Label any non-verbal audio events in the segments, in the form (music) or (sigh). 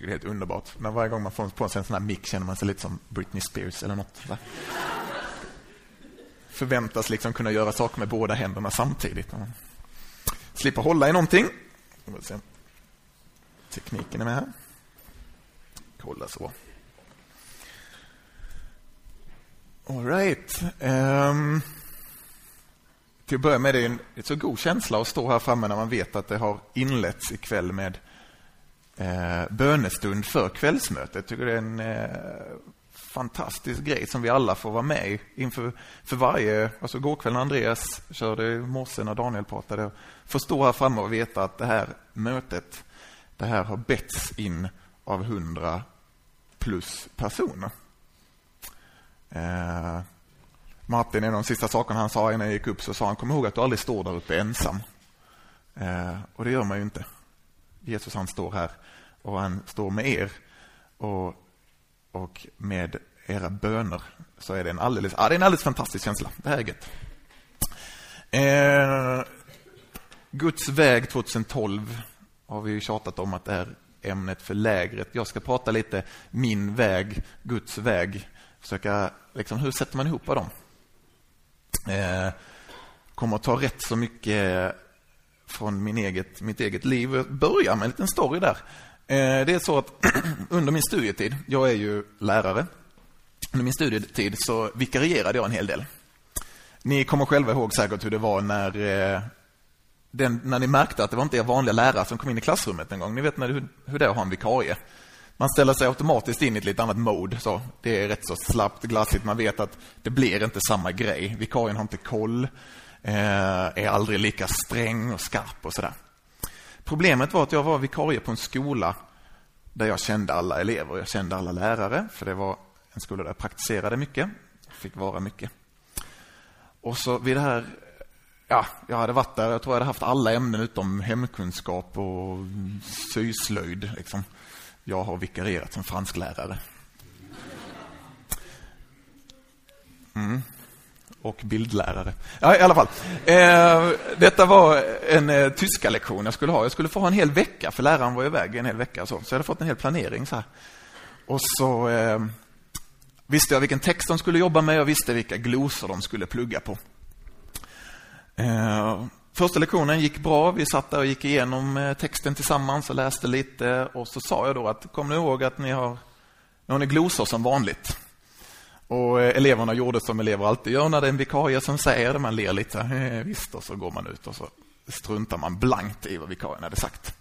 tycker det är helt underbart. Men varje gång man får på sig en sån här mick känner man sig lite som Britney Spears eller något. Så Förväntas liksom kunna göra saker med båda händerna samtidigt. Mm. Slippa hålla i någonting. Tekniken är med här. Kolla så. Alright. Um, ehm, till att börja med, det är en så god känsla att stå här framme när man vet att det har inletts ikväll med eh, bönestund för kvällsmötet. Jag tycker det är en eh, fantastisk grej som vi alla får vara med i inför för varje... Alltså går kväll när Andreas körde, i morse när Daniel pratade. Få stå här framme och veta att det här mötet, det här har betts in av hundra plus personer. Eh, Martin, en av de sista sakerna han sa innan jag gick upp, så sa han, kom ihåg att du aldrig står där uppe ensam. Eh, och det gör man ju inte. Jesus han står här och han står med er och, och med era böner så är det en alldeles, ja, det är en alldeles fantastisk känsla. Det här är gött. Eh, Guds väg 2012 har vi tjatat om att det är ämnet för lägret. Jag ska prata lite min väg, Guds väg. Försöka, liksom, hur sätter man ihop dem? Eh, kommer att ta rätt så mycket från min eget, mitt eget liv. Jag börjar med en liten story där. Eh, det är så att (clears throat) under min studietid, jag är ju lärare, under min studietid så vikarierade jag en hel del. Ni kommer själva ihåg säkert hur det var när, eh, den, när ni märkte att det var inte er vanliga lärare som kom in i klassrummet en gång. Ni vet när, hur, hur det är att ha en vikarie. Man ställer sig automatiskt in i ett lite annat mode. Så det är rätt så slappt, glassigt. Man vet att det blir inte samma grej. Vikarien har inte koll, eh, är aldrig lika sträng och skarp och sådär. Problemet var att jag var vikarie på en skola där jag kände alla elever. Jag kände alla lärare, för det var en skola där jag praktiserade mycket. Fick vara mycket. Och så vid det här ja, jag hade varit där, jag tror jag hade haft alla ämnen utom hemkunskap och syslöjd. Liksom. Jag har vikarierat som fransklärare. Mm. Och bildlärare. Ja, i alla fall. Eh, detta var en eh, tyska lektion jag skulle ha. Jag skulle få ha en hel vecka, för läraren var iväg en hel vecka. Så, så jag hade fått en hel planering. så här. Och så eh, visste jag vilken text de skulle jobba med. Jag visste vilka glosor de skulle plugga på. Eh, Första lektionen gick bra. Vi satt där och gick igenom eh, texten tillsammans och läste lite. Och så sa jag då att kom nu ihåg att ni har, ni har glosor som vanligt. Och eh, eleverna gjorde som elever alltid gör när det är en vikarie som säger det. Man ler lite, eh, visst, och så går man ut och så struntar man blankt i vad vikarien hade sagt.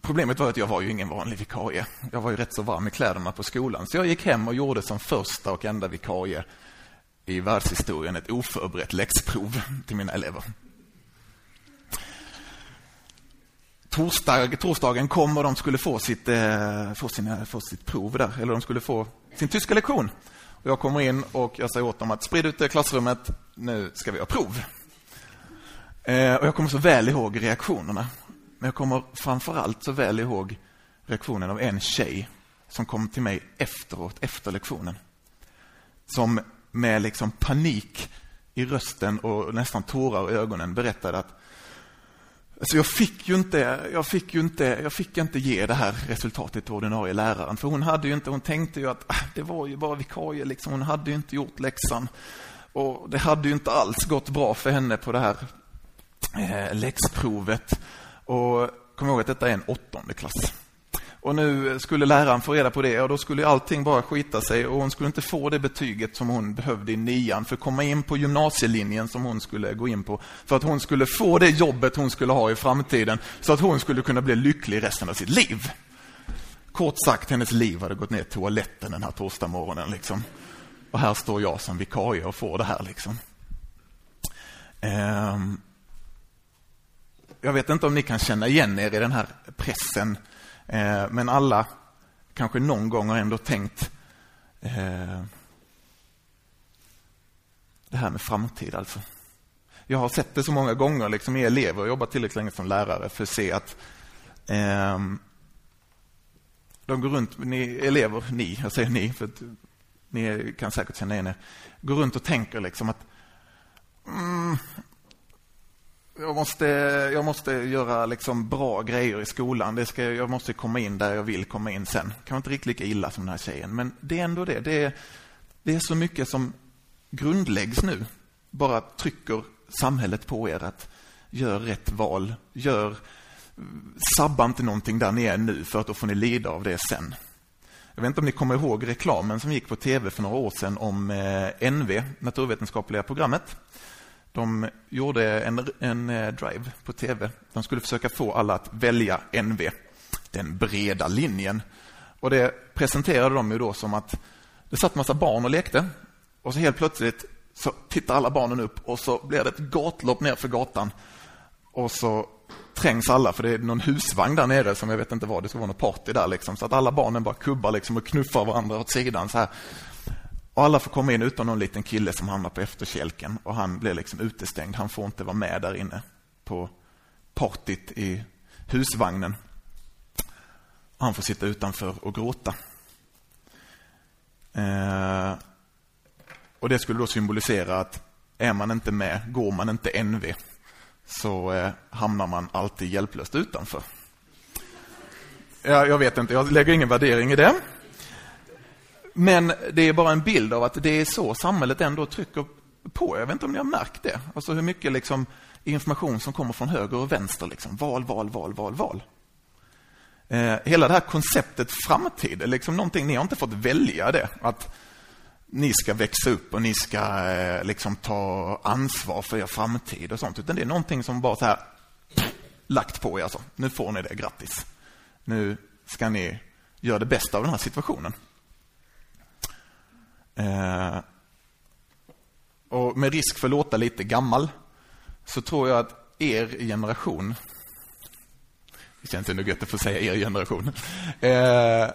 Problemet var att jag var ju ingen vanlig vikarie. Jag var ju rätt så varm i kläderna på skolan. Så jag gick hem och gjorde som första och enda vikarie i världshistorien ett oförberett läxprov till mina elever. Torsdag, torsdagen kom och de skulle få sitt, eh, få, sina, få sitt prov där, eller de skulle få sin tyska lektion. Och jag kommer in och jag säger åt dem att sprid ut det i klassrummet, nu ska vi ha prov. Eh, och jag kommer så väl ihåg reaktionerna. Men jag kommer framförallt så väl ihåg reaktionen av en tjej som kom till mig efteråt, efter lektionen. Som med liksom panik i rösten och nästan tårar i ögonen berättade att alltså jag, fick ju inte, jag, fick ju inte, jag fick inte ge det här resultatet till ordinarie läraren. För hon, hade ju inte, hon tänkte ju att ah, det var ju bara vikarie. Liksom. Hon hade ju inte gjort läxan. Och Det hade ju inte alls gått bra för henne på det här eh, läxprovet. Och kom ihåg att detta är en åttonde klass. Och nu skulle läraren få reda på det och då skulle allting bara skita sig och hon skulle inte få det betyget som hon behövde i nian för att komma in på gymnasielinjen som hon skulle gå in på. För att hon skulle få det jobbet hon skulle ha i framtiden så att hon skulle kunna bli lycklig resten av sitt liv. Kort sagt, hennes liv hade gått ner till toaletten den här torsdagsmorgonen. Liksom. Och här står jag som vikarie och får det här. Liksom. Ehm, jag vet inte om ni kan känna igen er i den här pressen Eh, men alla kanske någon gång har ändå tänkt eh, det här med framtid alltså. Jag har sett det så många gånger liksom i elever och jobbat tillräckligt länge som lärare för att se att eh, de går runt, ni elever, ni, jag säger ni, för att ni kan säkert känna igen er, går runt och tänker liksom att mm, jag måste, jag måste göra liksom bra grejer i skolan. Det ska, jag måste komma in där jag vill komma in sen. Kan inte riktigt lika illa som den här tjejen, men det är ändå det. Det är, det är så mycket som grundläggs nu. Bara trycker samhället på er att gör rätt val. Gör, sabba inte någonting där ni är nu för att då får ni lida av det sen. Jag vet inte om ni kommer ihåg reklamen som gick på tv för några år sedan om eh, NV, naturvetenskapliga programmet. De gjorde en, en eh, drive på tv. De skulle försöka få alla att välja NV, den breda linjen. Och Det presenterade de ju då som att det satt massa barn och lekte och så helt plötsligt så tittar alla barnen upp och så blir det ett gatlopp ner för gatan. Och så trängs alla, för det är någon husvagn där nere som jag vet inte vad, det ska vara något party där liksom. Så att alla barnen bara kubbar liksom och knuffar varandra åt sidan så här. Och alla får komma in utom någon liten kille som hamnar på efterkälken och han blir liksom utestängd. Han får inte vara med där inne på partyt i husvagnen. Han får sitta utanför och gråta. Eh, och Det skulle då symbolisera att är man inte med, går man inte NV, så eh, hamnar man alltid hjälplöst utanför. Jag, jag vet inte, jag lägger ingen värdering i det. Men det är bara en bild av att det är så samhället ändå trycker på. Jag vet inte om ni har märkt det. Alltså hur mycket liksom information som kommer från höger och vänster. Liksom. Val, val, val, val, val. Eh, hela det här konceptet framtid är liksom någonting, ni har inte fått välja det. Att ni ska växa upp och ni ska eh, liksom ta ansvar för er framtid och sånt. Utan det är någonting som bara så här lagt på er. Alltså. Nu får ni det, grattis. Nu ska ni göra det bästa av den här situationen. Eh, och med risk för att låta lite gammal så tror jag att er generation det känns ändå gött att få säga er generation. Eh,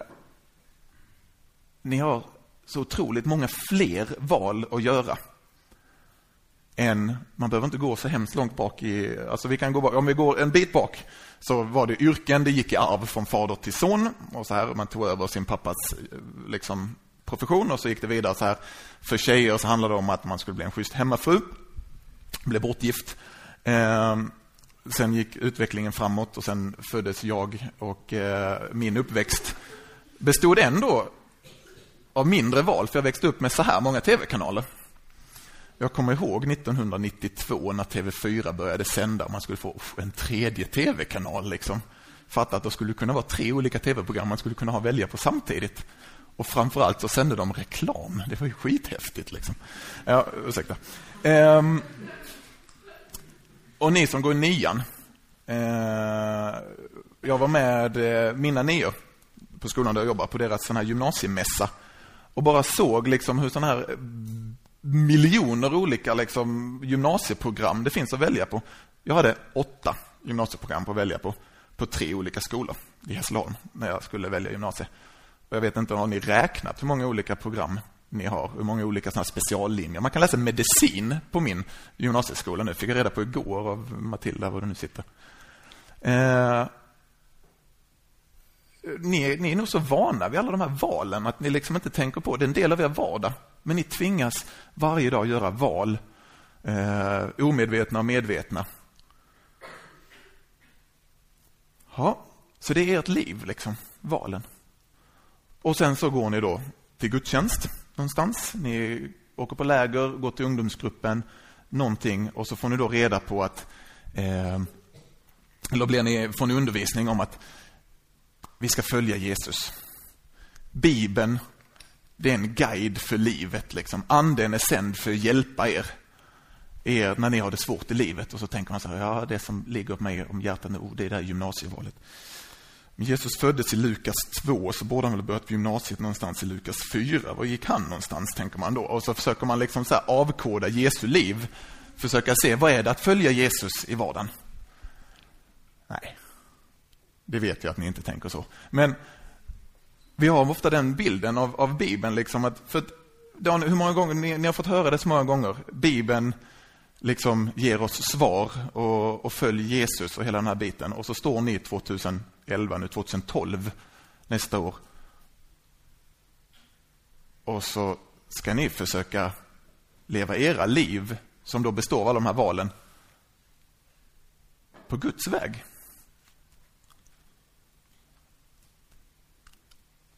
ni har så otroligt många fler val att göra. Än, man behöver inte gå så hemskt långt bak i, alltså vi kan gå om vi går en bit bak så var det yrken, det gick i arv från fader till son och så här, man tog över sin pappas eh, liksom, profession och så gick det vidare så här. För tjejer så handlade det om att man skulle bli en schysst hemmafru, bli bortgift. Eh, sen gick utvecklingen framåt och sen föddes jag och eh, min uppväxt bestod ändå av mindre val, för jag växte upp med så här många tv-kanaler. Jag kommer ihåg 1992 när TV4 började sända och man skulle få en tredje tv-kanal. Liksom. Fatta att det skulle kunna vara tre olika tv-program man skulle kunna ha välja på samtidigt. Och framförallt så sände de reklam. Det var ju skithäftigt. Liksom. Ja, ursäkta. Ehm, och ni som går i nian. Eh, jag var med eh, mina nior på skolan där jag jobbar, på deras sån här gymnasiemässa. Och bara såg liksom hur sån här miljoner olika liksom, gymnasieprogram det finns att välja på. Jag hade åtta gymnasieprogram att välja på, på tre olika skolor i Hässleholm när jag skulle välja gymnasie. Jag vet inte, har ni räknat hur många olika program ni har? Hur många olika såna speciallinjer? Man kan läsa medicin på min gymnasieskola nu. Fick jag reda på igår av Matilda, var du nu sitter. Eh, ni, ni, är nog så vana vid alla de här valen att ni liksom inte tänker på det. är en del av er vardag. Men ni tvingas varje dag göra val. Eh, omedvetna och medvetna. Ja, så det är ert liv, liksom, valen. Och sen så går ni då till gudstjänst någonstans. Ni åker på läger, går till ungdomsgruppen, någonting och så får ni då reda på att eh, eller blir ni, får ni undervisning om att vi ska följa Jesus. Bibeln, det är en guide för livet. Liksom. Anden är sänd för att hjälpa er, er när ni har det svårt i livet. Och så tänker man så här, ja, det som ligger på mig om hjärtat nu, det är det här gymnasievalet. Jesus föddes i Lukas 2, så borde han väl börjat på gymnasiet någonstans i Lukas 4. Var gick han någonstans, tänker man då? Och så försöker man liksom så avkoda Jesu liv. Försöka se, vad är det att följa Jesus i vardagen? Nej, det vet jag att ni inte tänker så. Men vi har ofta den bilden av, av Bibeln, liksom att, för Dan, hur många gånger, ni, ni, har fått höra det så många gånger, Bibeln liksom ger oss svar och, och följ Jesus och hela den här biten. Och så står ni 2000 2011, nu 2012, nästa år. Och så ska ni försöka leva era liv, som då består av alla de här valen, på Guds väg.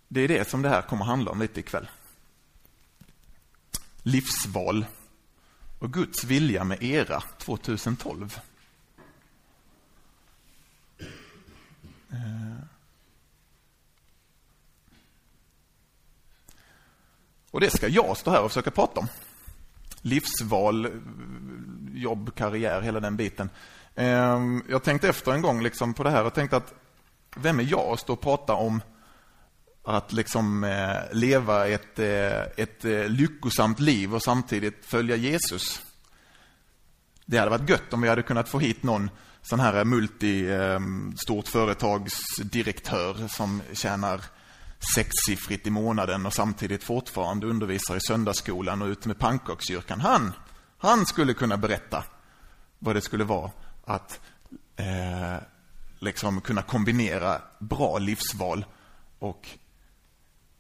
Det är det som det här kommer att handla om lite ikväll. Livsval och Guds vilja med era 2012. Eh. Och det ska jag stå här och försöka prata om. Livsval, eh, jobb, karriär, hela den biten. Ehm, jag tänkte efter en gång liksom på det här och tänkte att vem är jag att stå och prata om att liksom eh, leva ett, ett lyckosamt liv och samtidigt följa Jesus. Det hade varit gött om vi hade kunnat få hit någon sån här eh, multi, ehm, stort företagsdirektör som tjänar sexsiffrigt i månaden och samtidigt fortfarande undervisar i söndagsskolan och ute med pannkakskyrkan. Han, han skulle kunna berätta vad det skulle vara att eh, liksom kunna kombinera bra livsval och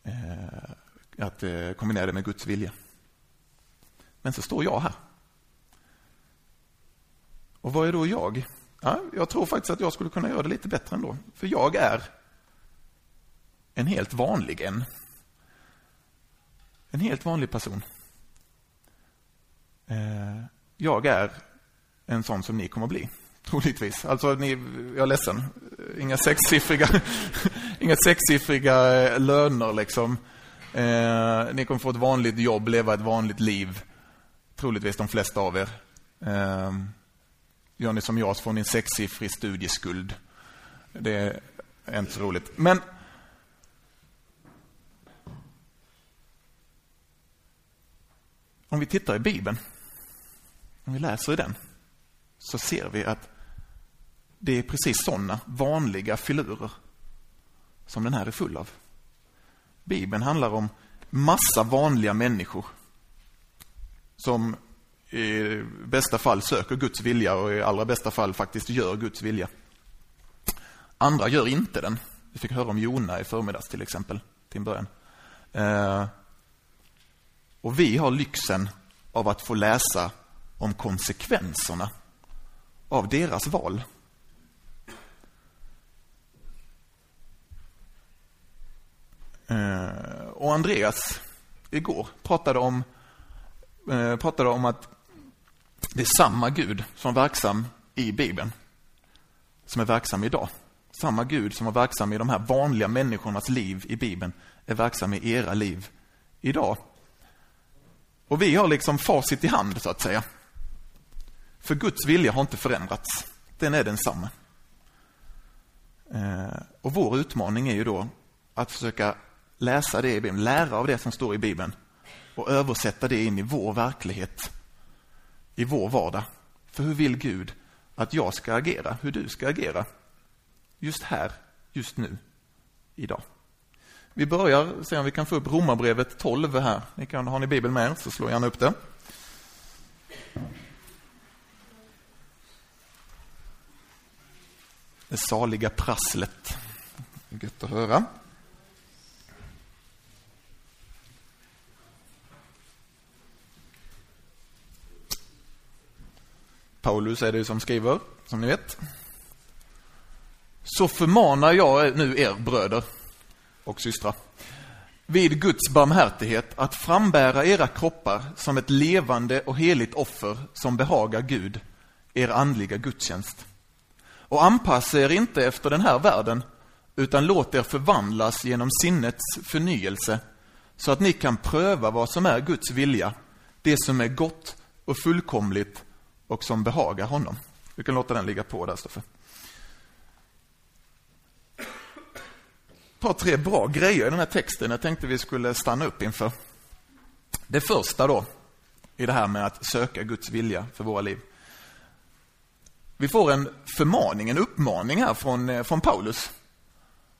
eh, att eh, kombinera det med Guds vilja. Men så står jag här. Och vad är då jag? Ja, jag tror faktiskt att jag skulle kunna göra det lite bättre ändå. För jag är en helt vanlig en. En helt vanlig person. Eh, jag är en sån som ni kommer att bli. Troligtvis. Alltså, ni, jag är ledsen. Inga sexsiffriga, (laughs) inga sexsiffriga eh, löner liksom. Eh, ni kommer få ett vanligt jobb, leva ett vanligt liv. Troligtvis de flesta av er. Gör ni som jag så får ni en sexsiffrig studieskuld. Det är inte så roligt. Men om vi tittar i Bibeln, om vi läser i den, så ser vi att det är precis sådana vanliga filurer som den här är full av. Bibeln handlar om massa vanliga människor som i bästa fall söker Guds vilja och i allra bästa fall faktiskt gör Guds vilja. Andra gör inte den. Vi fick höra om Jona i förmiddags till exempel, till en början. Eh, och vi har lyxen av att få läsa om konsekvenserna av deras val. Eh, och Andreas igår pratade om, eh, pratade om att det är samma Gud som är verksam i Bibeln som är verksam idag. Samma Gud som var verksam i de här vanliga människornas liv i Bibeln är verksam i era liv idag. Och vi har liksom facit i hand, så att säga. För Guds vilja har inte förändrats. Den är densamma. Eh, och vår utmaning är ju då att försöka läsa det i Bibeln, lära av det som står i Bibeln och översätta det in i vår verklighet, i vår vardag. För hur vill Gud att jag ska agera, hur du ska agera? Just här, just nu, idag. Vi börjar se om vi kan få upp Romarbrevet 12 här. Ni kan, har ni Bibeln med er så slå gärna upp det. Det saliga prasslet. Gött att höra. Paulus är det som skriver, som ni vet. Så förmanar jag nu er bröder och systrar vid Guds barmhärtighet att frambära era kroppar som ett levande och heligt offer som behagar Gud, er andliga gudstjänst. Och anpassa er inte efter den här världen, utan låt er förvandlas genom sinnets förnyelse, så att ni kan pröva vad som är Guds vilja, det som är gott och fullkomligt och som behagar honom. Du kan låta den ligga på där, Stoffe. Ett par, tre bra grejer i den här texten jag tänkte vi skulle stanna upp inför. Det första då, i det här med att söka Guds vilja för våra liv. Vi får en förmaning, en uppmaning här från, eh, från Paulus.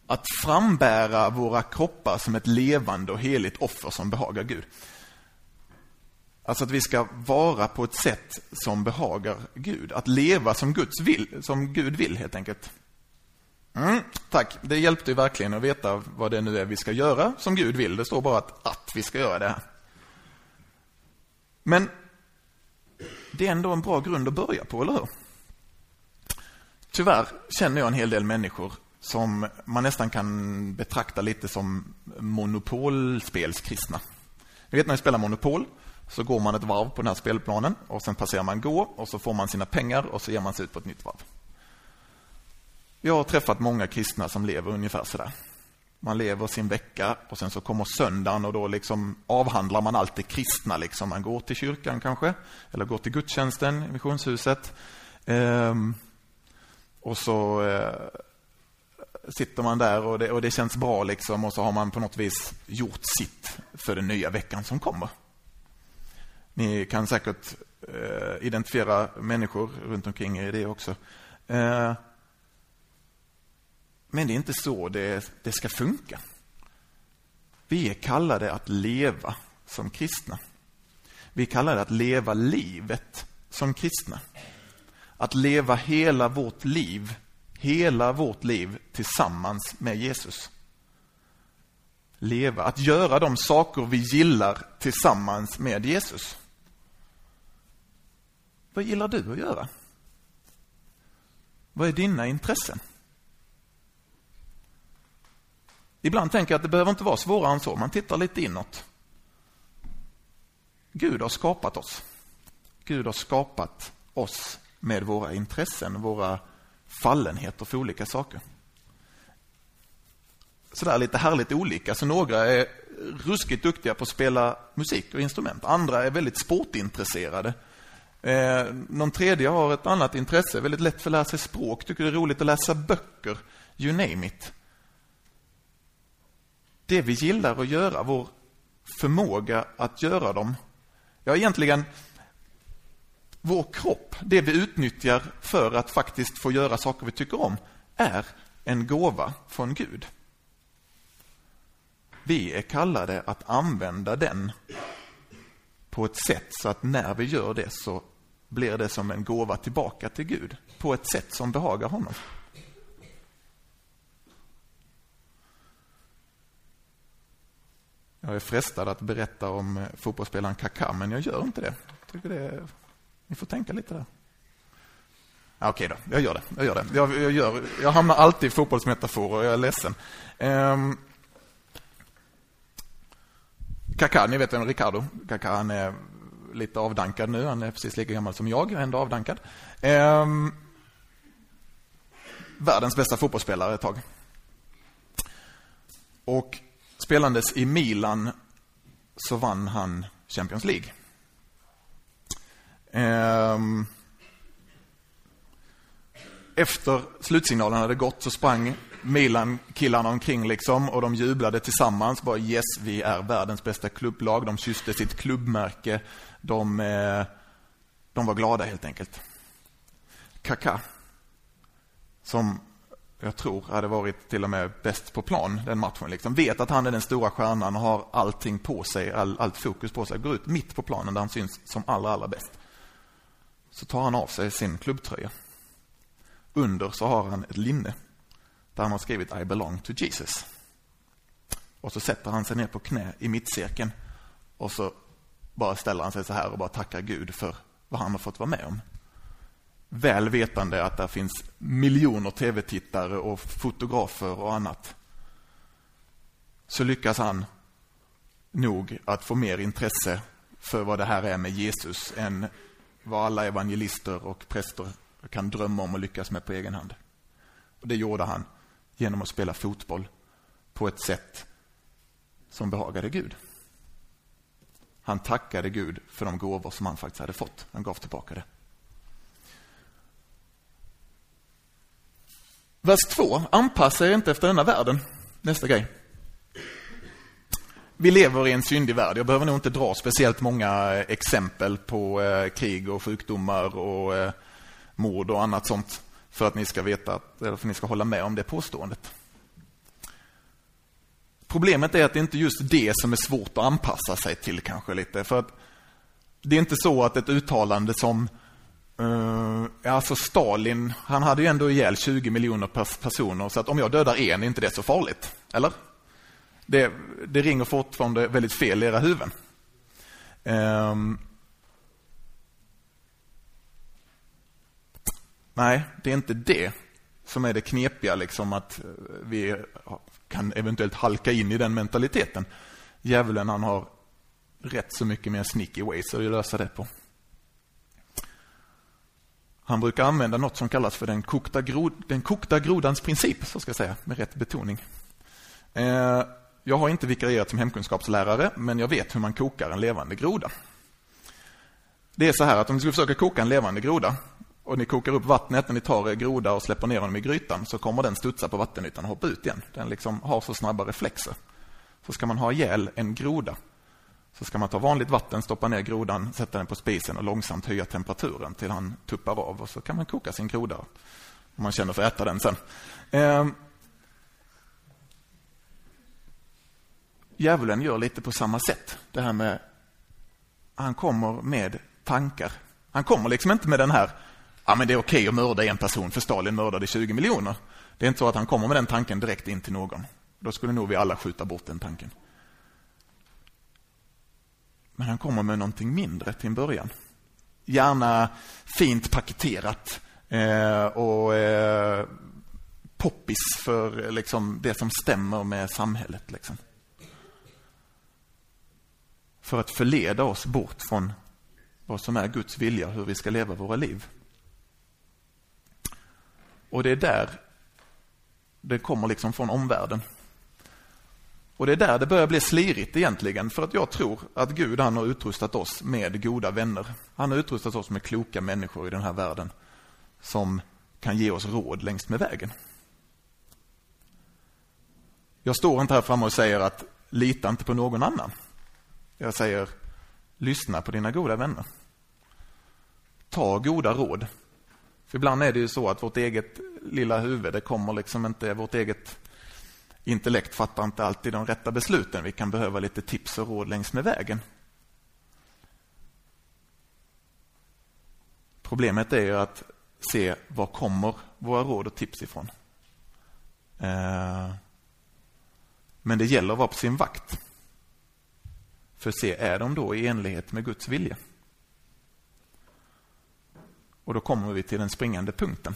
Att frambära våra kroppar som ett levande och heligt offer som behagar Gud. Alltså att vi ska vara på ett sätt som behagar Gud. Att leva som, Guds vill, som Gud vill, helt enkelt. Mm, tack, det hjälpte ju verkligen att veta vad det nu är vi ska göra som Gud vill. Det står bara att, att vi ska göra det här. Men det är ändå en bra grund att börja på, eller hur? tyvärr känner jag en hel del människor som man nästan kan betrakta lite som monopolspelskristna. Ni vet när vi spelar Monopol så går man ett varv på den här spelplanen och sen passerar man gå och så får man sina pengar och så ger man sig ut på ett nytt varv. Jag har träffat många kristna som lever ungefär sådär. Man lever sin vecka och sen så kommer söndagen och då liksom avhandlar man allt det kristna. Liksom. Man går till kyrkan kanske, eller går till gudstjänsten i missionshuset. Ehm, och så eh, sitter man där och det, och det känns bra liksom och så har man på något vis gjort sitt för den nya veckan som kommer. Ni kan säkert eh, identifiera människor runt omkring er i det också. Eh, men det är inte så det, det ska funka. Vi är kallade att leva som kristna. Vi är kallade att leva livet som kristna. Att leva hela vårt liv, hela vårt liv tillsammans med Jesus. Leva, att göra de saker vi gillar tillsammans med Jesus. Vad gillar du att göra? Vad är dina intressen? Ibland tänker jag att det behöver inte vara svårare än så. Man tittar lite inåt. Gud har skapat oss. Gud har skapat oss med våra intressen, våra fallenheter för olika saker. Sådär lite härligt olika. Så några är ruskigt duktiga på att spela musik och instrument. Andra är väldigt sportintresserade. Eh, någon tredje har ett annat intresse, väldigt lätt för att lära sig språk, tycker det är roligt att läsa böcker, you name it det vi gillar att göra, vår förmåga att göra dem. Ja, egentligen vår kropp, det vi utnyttjar för att faktiskt få göra saker vi tycker om, är en gåva från Gud. Vi är kallade att använda den på ett sätt så att när vi gör det så blir det som en gåva tillbaka till Gud på ett sätt som behagar honom. Jag är frestad att berätta om eh, fotbollsspelaren Kaká, men jag gör inte det. Jag tycker det är... Ni får tänka lite där. Okej då, jag gör det. Jag, gör det. Jag, jag, gör, jag hamnar alltid i fotbollsmetaforer jag är ledsen. Um, Kaká, ni vet vem Ricardo? Kaká, han är lite avdankad nu. Han är precis lika gammal som jag, ändå avdankad. Eh, världens bästa fotbollsspelare ett tag. Och spelandes i Milan så vann han Champions League. Ehm, efter slutsignalen hade gått så sprang Milan-killarna omkring liksom och de jublade tillsammans. Bara yes, vi är världens bästa klubblag. De kysste sitt klubbmärke. De, eh, de var glada helt enkelt. Kaka, som jag tror hade varit till och med bäst på plan den matchen. Liksom. Vet att han är den stora stjärnan och har allting på sig, all, allt fokus på sig. Går ut mitt på planen där han syns som allra, allra bäst. Så tar han av sig sin klubbtröja. Under så har han ett linne där han har skrivit I belong to Jesus. Och så sätter han sig ner på knä i mittcirkeln och så bara ställer han sig så här och bara tackar Gud för vad han har fått vara med om väl vetande att det finns miljoner tv-tittare och fotografer och annat. Så lyckas han nog att få mer intresse för vad det här är med Jesus än vad alla evangelister och präster kan drömma om och lyckas med på egen hand. Och det gjorde han genom att spela fotboll på ett sätt som behagade Gud. Han tackade Gud för de gåvor som han faktiskt hade fått. Han gav tillbaka det. Vers 2. Anpassa er inte efter denna världen. Nästa grej. Vi lever i en syndig värld. Jag behöver nog inte dra speciellt många eh, exempel på eh, krig och sjukdomar och eh, mord och annat sånt för att ni ska veta, eller för att ni ska hålla med om det påståendet. Problemet är att det inte är just det som är svårt att anpassa sig till kanske lite. För att det är inte så att ett uttalande som Uh, alltså Stalin, han hade ju ändå ihjäl 20 miljoner personer, så att om jag dödar en är inte det så farligt. Eller? Det, det ringer fortfarande väldigt fel i era huvuden. Um, nej, det är inte det som är det knepiga, liksom att eh, vi kan eventuellt halka in i den mentaliteten. Djävulen han har rätt så mycket mer sneaky ways att lösa det på. Han brukar använda något som kallas för den kokta, grod, den kokta grodans princip, så ska jag säga, med rätt betoning. Eh, jag har inte vikarierat som hemkunskapslärare, men jag vet hur man kokar en levande groda. Det är så här att om vi skulle försöka koka en levande groda och ni kokar upp vattnet när ni tar er groda och släpper ner honom i grytan så kommer den studsa på vattenytan och hoppa ut igen. Den liksom har så snabba reflexer. Så ska man ha ihjäl en groda så ska man ta vanligt vatten, stoppa ner grodan, sätta den på spisen och långsamt höja temperaturen till han tuppar av. Och så kan man koka sin groda om man känner för att äta den sen. Eh, djävulen gör lite på samma sätt. Det här med, han kommer med tankar. Han kommer liksom inte med den här, ja men det är okej okay att mörda en person för Stalin mördade 20 miljoner. Det är inte så att han kommer med den tanken direkt in till någon. Då skulle nog vi alla skjuta bort den tanken. Men han kommer med någonting mindre till en början. Gärna fint paketerat eh, och eh, poppis för liksom, det som stämmer med samhället. Liksom. För att förleda oss bort från vad som är Guds vilja, hur vi ska leva våra liv. Och det är där det kommer liksom från omvärlden. Och det är där det börjar bli slirigt egentligen, för att jag tror att Gud han har utrustat oss med goda vänner. Han har utrustat oss med kloka människor i den här världen som kan ge oss råd längs med vägen. Jag står inte här framme och säger att lita inte på någon annan. Jag säger lyssna på dina goda vänner. Ta goda råd. Ibland är det ju så att vårt eget lilla huvud, det kommer liksom inte, vårt eget intellekt fattar inte alltid de rätta besluten. Vi kan behöva lite tips och råd längs med vägen. Problemet är ju att se var kommer våra råd och tips ifrån. Eh, men det gäller att vara på sin vakt. För se, är de då i enlighet med Guds vilja? Och då kommer vi till den springande punkten.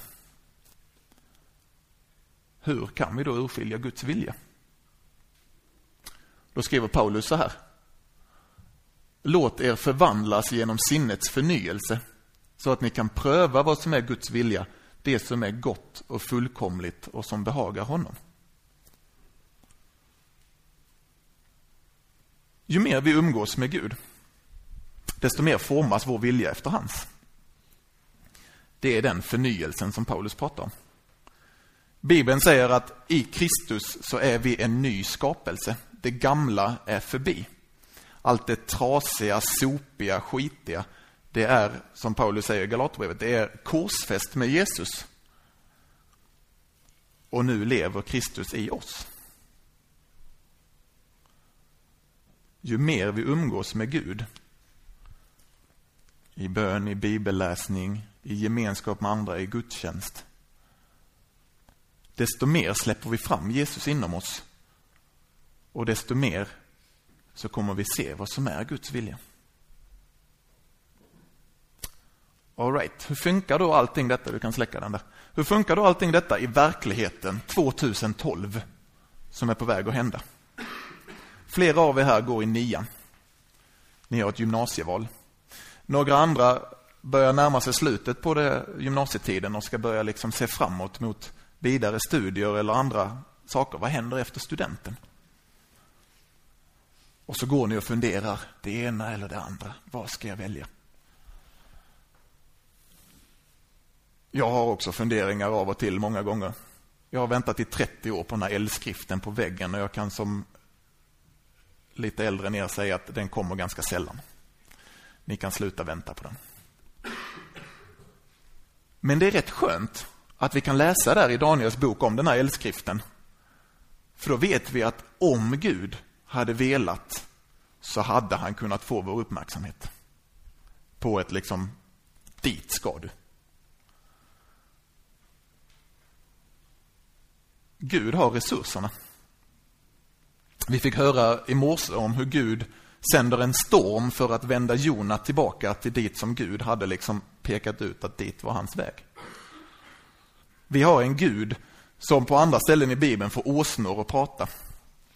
Hur kan vi då urskilja Guds vilja? Då skriver Paulus så här. Låt er förvandlas genom sinnets förnyelse så att ni kan pröva vad som är Guds vilja, det som är gott och fullkomligt och som behagar honom. Ju mer vi umgås med Gud, desto mer formas vår vilja efter hans. Det är den förnyelsen som Paulus pratar om. Bibeln säger att i Kristus så är vi en ny skapelse. Det gamla är förbi. Allt det trasiga, sopiga, skitiga, det är, som Paulus säger i Galaterbrevet, det är korsfäst med Jesus. Och nu lever Kristus i oss. Ju mer vi umgås med Gud, i bön, i bibelläsning, i gemenskap med andra, i gudstjänst, desto mer släpper vi fram Jesus inom oss. Och desto mer så kommer vi se vad som är Guds vilja. All right. Hur funkar då allting detta? Du kan släcka den där. Hur funkar då allting detta i verkligheten 2012 som är på väg att hända? Flera av er här går i nian. Ni har ett gymnasieval. Några andra börjar närma sig slutet på det, gymnasietiden och ska börja liksom se framåt mot vidare studier eller andra saker. Vad händer efter studenten? Och så går ni och funderar, det ena eller det andra. Vad ska jag välja? Jag har också funderingar av och till många gånger. Jag har väntat i 30 år på den här eldskriften på väggen och jag kan som lite äldre än er säga att den kommer ganska sällan. Ni kan sluta vänta på den. Men det är rätt skönt att vi kan läsa där i Daniels bok om den här eldskriften. För då vet vi att om Gud hade velat så hade han kunnat få vår uppmärksamhet. På ett liksom, dit ska du. Gud har resurserna. Vi fick höra i morse om hur Gud sänder en storm för att vända Jona tillbaka till dit som Gud hade liksom pekat ut att dit var hans väg. Vi har en Gud som på andra ställen i Bibeln får åsnor att prata.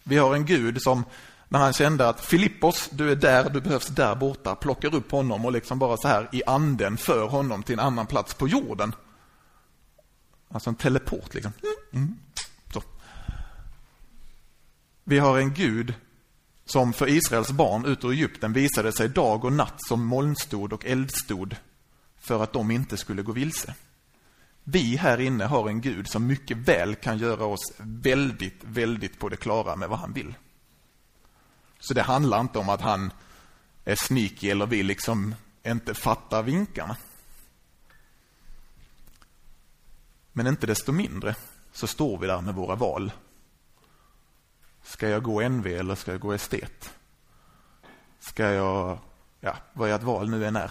Vi har en Gud som när han kände att Filippos, du är där, du behövs där borta, plockar upp honom och liksom bara så här i anden för honom till en annan plats på jorden. Alltså en teleport liksom. Mm. mm så. Vi har en Gud som för Israels barn ut ur Egypten visade sig dag och natt som molnstod och eldstod för att de inte skulle gå vilse. Vi här inne har en Gud som mycket väl kan göra oss väldigt, väldigt på det klara med vad han vill. Så det handlar inte om att han är sneaky eller vi liksom inte fattar vinkarna. Men inte desto mindre så står vi där med våra val. Ska jag gå NV eller ska jag gå estet? Ska jag, ja, vad ert val nu än är.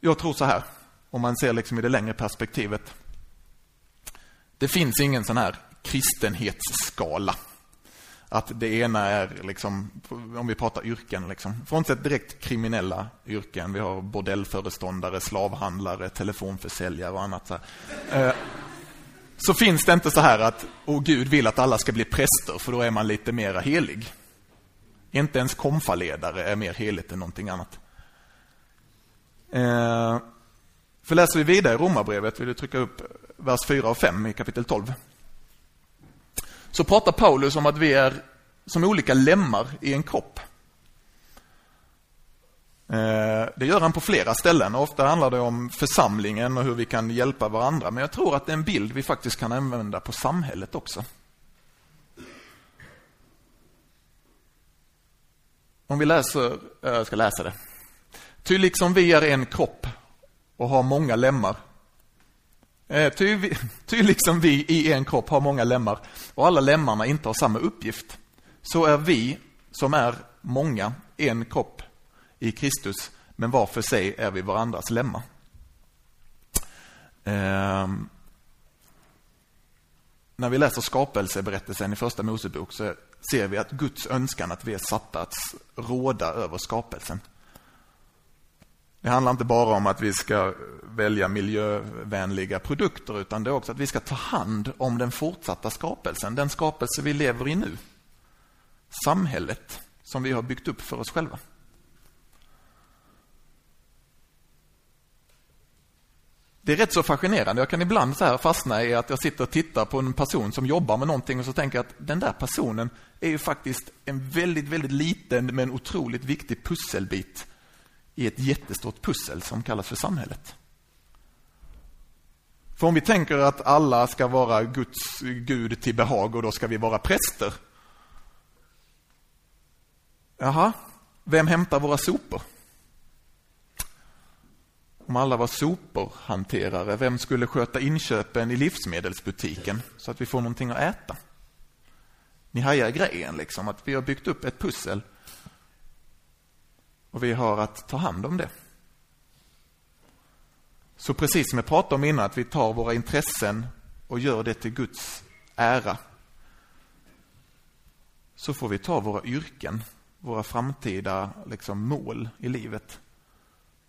Jag tror så här, om man ser liksom i det längre perspektivet. Det finns ingen sån här kristenhetsskala. Att det ena är, liksom, om vi pratar yrken, liksom, frånsett direkt kriminella yrken. Vi har bordellföreståndare, slavhandlare, telefonförsäljare och annat. Så, här. Eh, så finns det inte så här att, oh, Gud vill att alla ska bli präster, för då är man lite mera helig. Inte ens konfaledare är mer heligt än någonting annat. Eh, för läser vi vidare i Romarbrevet, vill du trycka upp vers 4 och 5 i kapitel 12. Så pratar Paulus om att vi är som olika lemmar i en kropp. Eh, det gör han på flera ställen. Ofta handlar det om församlingen och hur vi kan hjälpa varandra. Men jag tror att det är en bild vi faktiskt kan använda på samhället också. Om vi läser, jag ska läsa det. Ty liksom vi är en kropp och har många lemmar. Eh, ty, ty liksom vi i en kropp har många lemmar och alla lemmarna inte har samma uppgift. Så är vi som är många en kropp i Kristus, men var för sig är vi varandras lemmar. Eh, när vi läser skapelseberättelsen i första Mosebok så ser vi att Guds önskan att vi är satta att råda över skapelsen. Det handlar inte bara om att vi ska välja miljövänliga produkter utan det är också att vi ska ta hand om den fortsatta skapelsen, den skapelse vi lever i nu. Samhället som vi har byggt upp för oss själva. Det är rätt så fascinerande. Jag kan ibland så här fastna i att jag sitter och tittar på en person som jobbar med någonting och så tänker jag att den där personen är ju faktiskt en väldigt, väldigt liten men otroligt viktig pusselbit i ett jättestort pussel som kallas för samhället. För om vi tänker att alla ska vara Guds Gud till behag och då ska vi vara präster. Jaha, vem hämtar våra sopor? Om alla var soporhanterare, vem skulle sköta inköpen i livsmedelsbutiken så att vi får någonting att äta? Ni hajar grejen, liksom, att vi har byggt upp ett pussel och vi har att ta hand om det. Så precis som jag pratade om innan, att vi tar våra intressen och gör det till Guds ära. Så får vi ta våra yrken, våra framtida liksom, mål i livet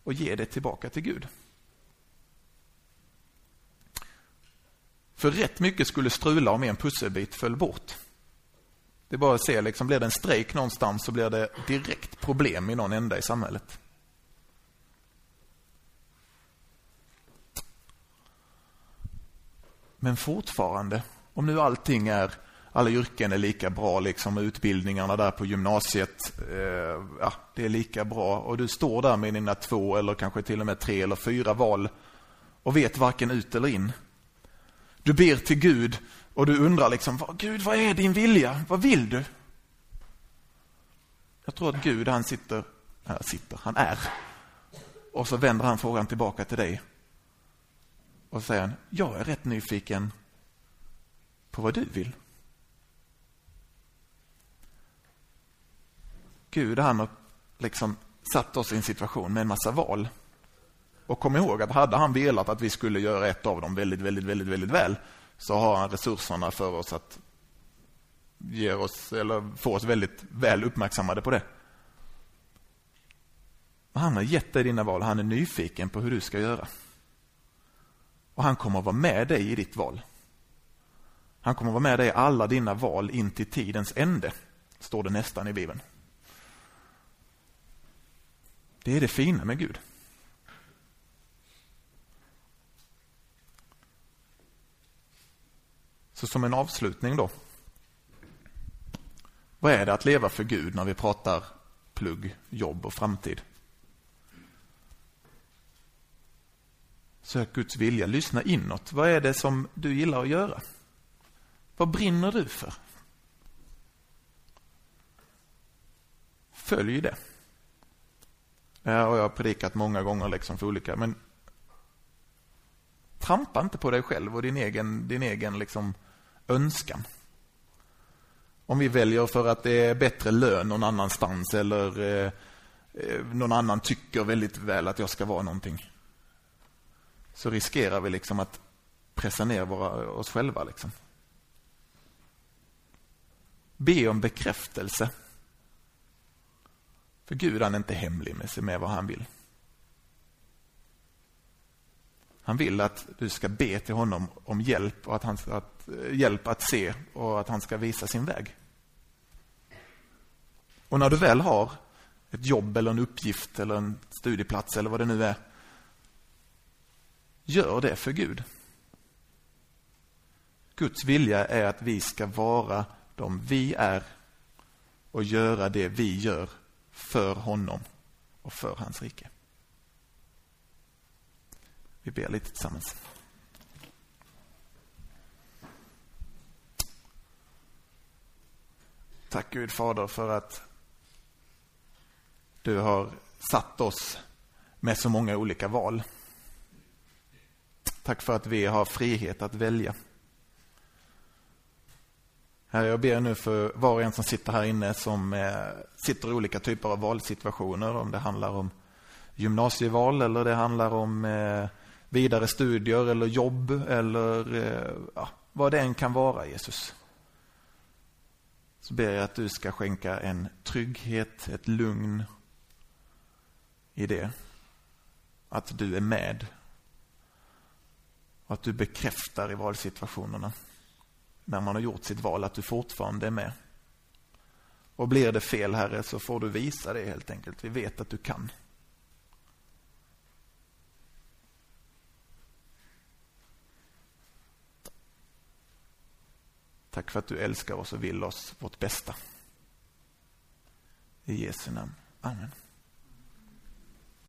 och ge det tillbaka till Gud. För rätt mycket skulle strula om en pusselbit föll bort. Det är bara att se, liksom, blir det en strejk någonstans så blir det direkt problem i någon ända i samhället. Men fortfarande, om nu allting är, alla yrken är lika bra, liksom utbildningarna där på gymnasiet, eh, ja, det är lika bra. Och du står där med dina två eller kanske till och med tre eller fyra val och vet varken ut eller in. Du ber till Gud och du undrar liksom, Gud vad är din vilja? Vad vill du? Jag tror att Gud han sitter, äh, sitter, han är. Och så vänder han frågan tillbaka till dig. Och så säger han, jag är rätt nyfiken på vad du vill. Gud han har liksom satt oss i en situation med en massa val. Och kom ihåg att hade han velat att vi skulle göra ett av dem väldigt, väldigt, väldigt, väldigt väl så har han resurserna för oss att ge oss, eller få oss väldigt väl uppmärksammade på det. Han har gett dig dina val. Han är nyfiken på hur du ska göra. Och han kommer att vara med dig i ditt val. Han kommer att vara med dig i alla dina val in till tidens ände, står det nästan i Bibeln. Det är det fina med Gud. Så som en avslutning då. Vad är det att leva för Gud när vi pratar plugg, jobb och framtid? Sök Guds vilja, lyssna inåt. Vad är det som du gillar att göra? Vad brinner du för? Följ det. Ja, och jag har predikat många gånger liksom för olika, men trampa inte på dig själv och din egen, din egen liksom önskan. Om vi väljer för att det är bättre lön någon annanstans eller eh, eh, någon annan tycker väldigt väl att jag ska vara någonting. Så riskerar vi liksom att pressa ner våra, oss själva. Liksom. Be om bekräftelse. För Gud han är inte hemlig med sig med vad han vill. Han vill att du ska be till honom om hjälp, och att han, att, eh, hjälp att se och att han ska visa sin väg. Och när du väl har ett jobb eller en uppgift eller en studieplats eller vad det nu är. Gör det för Gud. Guds vilja är att vi ska vara de vi är och göra det vi gör för honom och för hans rike. Vi ber lite tillsammans. Tack Gud Fader för att du har satt oss med så många olika val. Tack för att vi har frihet att välja. Herre, jag ber nu för var och en som sitter här inne som eh, sitter i olika typer av valsituationer. Om det handlar om gymnasieval eller det handlar om eh, vidare studier eller jobb eller eh, ja, vad det än kan vara, Jesus. Så ber jag att du ska skänka en trygghet, ett lugn i det. Att du är med. Och att du bekräftar i valsituationerna när man har gjort sitt val att du fortfarande är med. Och blir det fel, Herre, så får du visa det helt enkelt. Vi vet att du kan. Tack för att du älskar oss och vill oss vårt bästa. I Jesu namn. Amen.